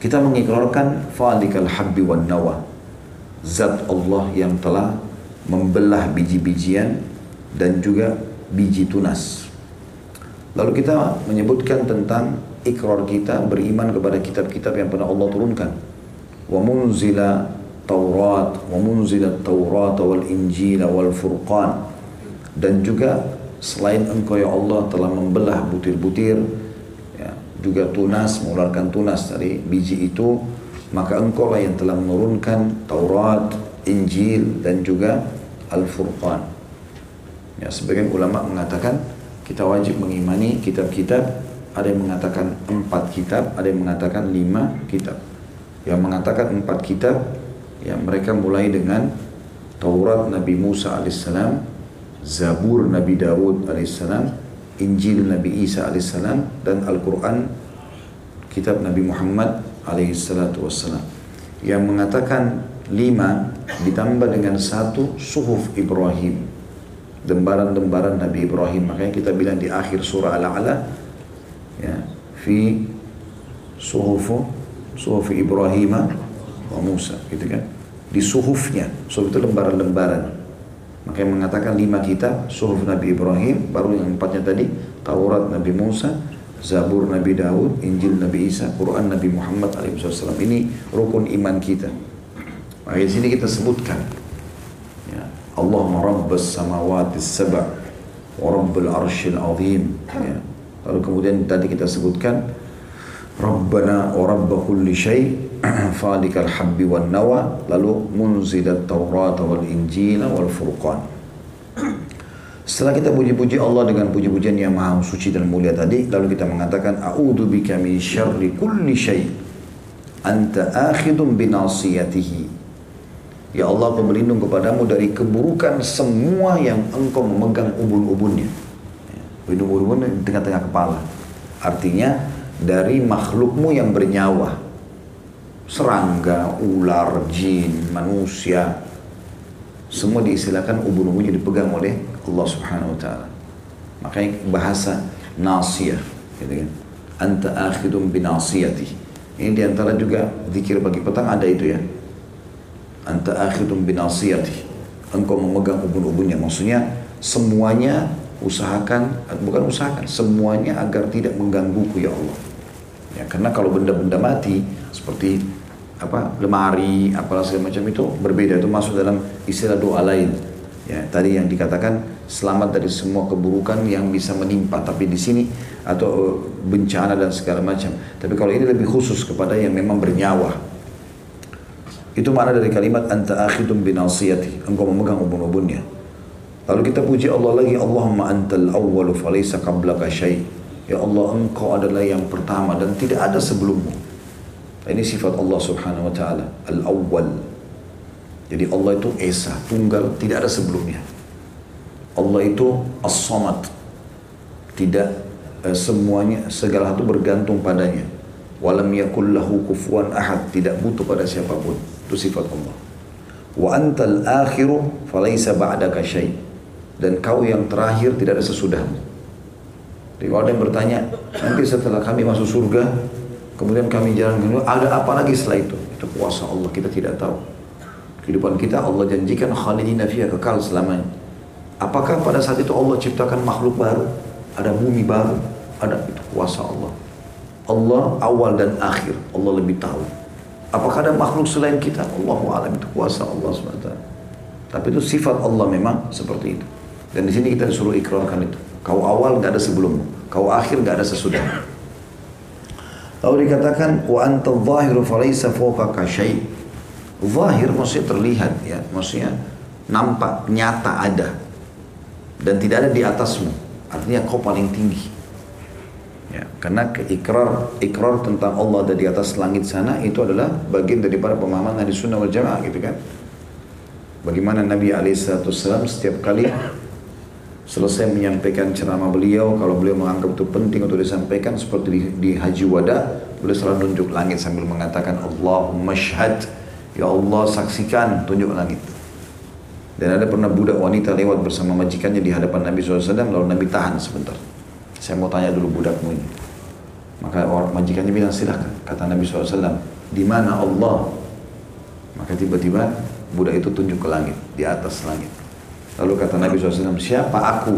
Kita mengikrarkan falikal habbi wan nawa. Zat Allah yang telah membelah biji-bijian dan juga biji tunas. Lalu kita menyebutkan tentang ikrar kita beriman kepada kitab-kitab yang pernah Allah turunkan. Wa munzila Taurat, wa munzila Taurat wal Injil wal Furqan. Dan juga selain engkau ya Allah telah membelah butir-butir juga tunas, mengeluarkan tunas dari biji itu, maka engkau lah yang telah menurunkan Taurat, Injil, dan juga Al-Furqan. Ya, sebagian ulama mengatakan kita wajib mengimani kitab-kitab, ada yang mengatakan empat kitab, ada yang mengatakan lima kitab. Yang mengatakan empat kitab, ya mereka mulai dengan Taurat Nabi Musa alaihissalam, Zabur Nabi Dawud alaihissalam, Injil Nabi Isa alaihissalam dan Al-Quran kitab Nabi Muhammad alaihissalatu wassalam. Yang mengatakan lima ditambah dengan satu suhuf Ibrahim. Lembaran-lembaran Nabi Ibrahim. Makanya kita bilang di akhir surah Al-A'la ya fi suhufu suhuf Ibrahim wa Musa gitu kan? Di suhufnya. Suhuf itu lembaran-lembaran Makanya mengatakan lima kitab, suhuf Nabi Ibrahim, baru yang empatnya tadi, Taurat Nabi Musa, Zabur Nabi Daud, Injil Nabi Isa, Quran Nabi Muhammad SAW. Ini rukun iman kita. Maka di sini kita sebutkan. Ya, Allah merabbas samawati sab'a wa rabbul arshil azim. Ya. Lalu kemudian tadi kita sebutkan Rabbana wa rabba kulli falikal habbi wan nawa lalu munzilat taurat wal injil wal furqan setelah kita puji-puji Allah dengan puji-pujian yang maha suci dan mulia tadi lalu kita mengatakan a'udzu bika min syarri kulli syai anta akhidun binasiyatihi Ya Allah aku berlindung kepadamu dari keburukan semua yang engkau memegang ubun-ubunnya. Ubun-ubun di tengah-tengah kepala. Artinya dari makhlukmu yang bernyawa. Serangga, ular, jin, manusia. Semua diistilahkan ubun-ubunnya dipegang oleh Allah subhanahu wa ta'ala. Makanya bahasa nasiyah. Gitu kan. Anta akhidum binasiyati. Ini di antara juga zikir bagi petang ada itu ya anta akhidun binasiyati engkau memegang ubun-ubunnya maksudnya semuanya usahakan bukan usahakan semuanya agar tidak menggangguku ya Allah ya karena kalau benda-benda mati seperti apa lemari apalah segala macam itu berbeda itu masuk dalam istilah doa lain ya tadi yang dikatakan selamat dari semua keburukan yang bisa menimpa tapi di sini atau eh, bencana dan segala macam tapi kalau ini lebih khusus kepada yang memang bernyawa itu makna dari kalimat anta akhidum binasiyati. Engkau memegang ubun-ubunnya. Lalu kita puji Allah lagi, Allahumma antal awwalu falaysa qablaka syai. Ya Allah, engkau adalah yang pertama dan tidak ada sebelummu. Ini sifat Allah subhanahu wa ta'ala. Al-awwal. Jadi Allah itu Esa, tunggal, tidak ada sebelumnya. Allah itu as-samad. Tidak eh, semuanya, segala satu bergantung padanya. Walam yakul lahu kufuan ahad. Tidak butuh pada siapa pun. Itu sifat Allah. Wa antal akhiru falaysa ba'daka syai. Dan kau yang terakhir tidak ada sesudahmu. Jadi ada yang bertanya, nanti setelah kami masuk surga, kemudian kami jalan ke ada apa lagi setelah itu? Itu kuasa Allah, kita tidak tahu. Kehidupan kita Allah janjikan khalidina fiha kekal selamanya. Apakah pada saat itu Allah ciptakan makhluk baru? Ada bumi baru? Ada itu kuasa Allah. Allah awal dan akhir, Allah lebih tahu. Apakah ada makhluk selain kita? Allahu alam itu kuasa Allah SWT. Tapi itu sifat Allah memang seperti itu. Dan di sini kita disuruh ikrarkan itu. Kau awal nggak ada sebelummu, kau akhir nggak ada sesudah. Lalu dikatakan wa anta dhahiru falaysa fawqaka syai. Zahir maksudnya terlihat ya, maksudnya nampak, nyata ada. Dan tidak ada di atasmu. Artinya kau paling tinggi. Ya, karena ikrar ikrar tentang Allah ada di atas langit sana itu adalah bagian daripada pemahaman Nabi Sunnah wal Jamaah gitu kan. Bagaimana Nabi Alaihissalam setiap kali selesai menyampaikan ceramah beliau, kalau beliau menganggap itu penting untuk disampaikan seperti di, di Haji Wada, beliau selalu tunjuk langit sambil mengatakan Allahumma syhad, ya Allah saksikan tunjuk langit. Dan ada pernah budak wanita lewat bersama majikannya di hadapan Nabi SAW, lalu Nabi tahan sebentar. Saya mau tanya dulu budakmu ini. Maka orang majikannya bilang silahkan. Kata Nabi SAW, di mana Allah? Maka tiba-tiba budak itu tunjuk ke langit, di atas langit. Lalu kata Nabi SAW, siapa aku?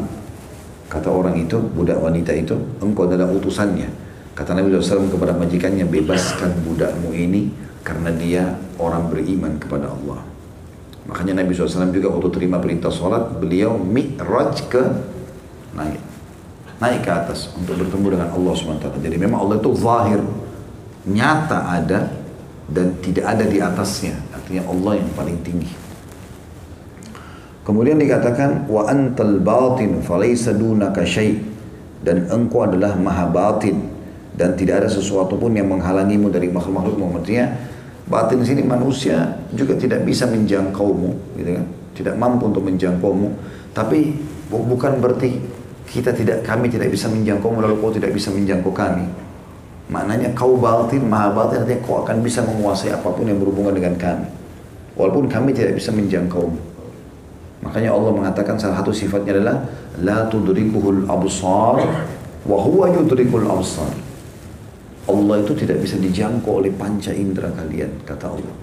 Kata orang itu, budak wanita itu, engkau adalah utusannya. Kata Nabi SAW kepada majikannya, bebaskan budakmu ini karena dia orang beriman kepada Allah. Makanya Nabi SAW juga waktu terima perintah sholat, beliau mi'raj ke langit naik ke atas untuk bertemu dengan Allah SWT. Jadi memang Allah itu zahir, nyata ada dan tidak ada di atasnya. Artinya Allah yang paling tinggi. Kemudian dikatakan wa antal batin falaysa dunaka syai. Dan engkau adalah maha batin. Dan tidak ada sesuatu pun yang menghalangimu dari makhluk-makhluk Maksudnya batin sini manusia juga tidak bisa menjangkaumu, gitu kan? Tidak mampu untuk menjangkaumu. Tapi bukan berarti kita tidak kami tidak bisa menjangkau lalu kau tidak bisa menjangkau kami. Maknanya kau batin maha batin artinya kau akan bisa menguasai apa pun yang berhubungan dengan kami. Walaupun kami tidak bisa menjangkau makanya Allah mengatakan salah satu sifatnya adalah la tudrikuhul absar wa huwa yudrikul absar. Allah itu tidak bisa dijangkau oleh panca indera kalian kata Allah.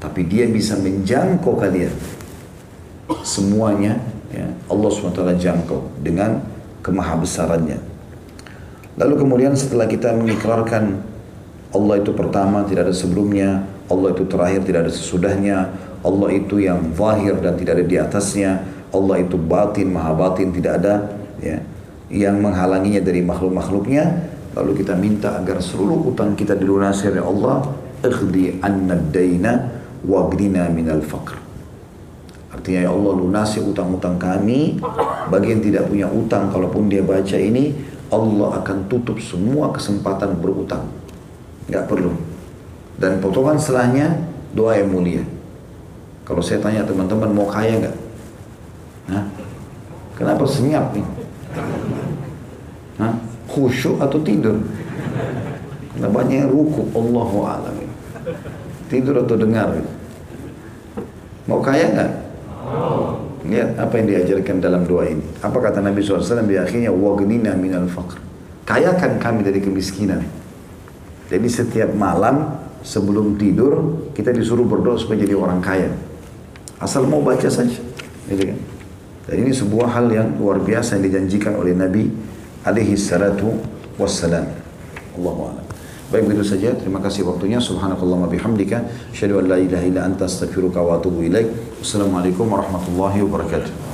Tapi dia bisa menjangkau kalian. Semuanya ya, Allah SWT jangkau dengan kemahabesarannya. Lalu kemudian setelah kita mengikrarkan Allah itu pertama, tidak ada sebelumnya, Allah itu terakhir, tidak ada sesudahnya, Allah itu yang zahir dan tidak ada di atasnya, Allah itu batin, maha batin, tidak ada ya, yang menghalanginya dari makhluk-makhluknya, lalu kita minta agar seluruh utang kita dilunasi oleh Allah, ikhdi anna dayna wagdina minal faqr. Artinya ya Allah lunasi utang-utang kami. Bagi yang tidak punya utang, kalaupun dia baca ini, Allah akan tutup semua kesempatan berutang. Nggak perlu. Dan potongan setelahnya, doa yang mulia. Kalau saya tanya teman-teman mau kaya nggak? Nah, kenapa senyap nih? Hah? Khusyuk atau tidur? Karena banyak yang ruku, Allahu a'lam. Tidur atau dengar? Mau kaya nggak? Lihat apa yang diajarkan dalam doa ini. Apa kata Nabi SAW di akhirnya wagnina minal faqr. Kayakan kami dari kemiskinan. Jadi setiap malam sebelum tidur kita disuruh berdoa supaya jadi orang kaya. Asal mau baca saja. Gitu kan? Dan ini sebuah hal yang luar biasa yang dijanjikan oleh Nabi alaihi salatu wassalam. Allahu a'lam. Baik begitu saja. Terima kasih waktunya. Subhanakallahumma bihamdika. Asyhadu an la ilaha illa anta astaghfiruka wa atubu ilaik. Wassalamualaikum warahmatullahi wabarakatuh.